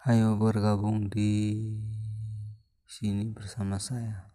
Ayo bergabung di sini bersama saya.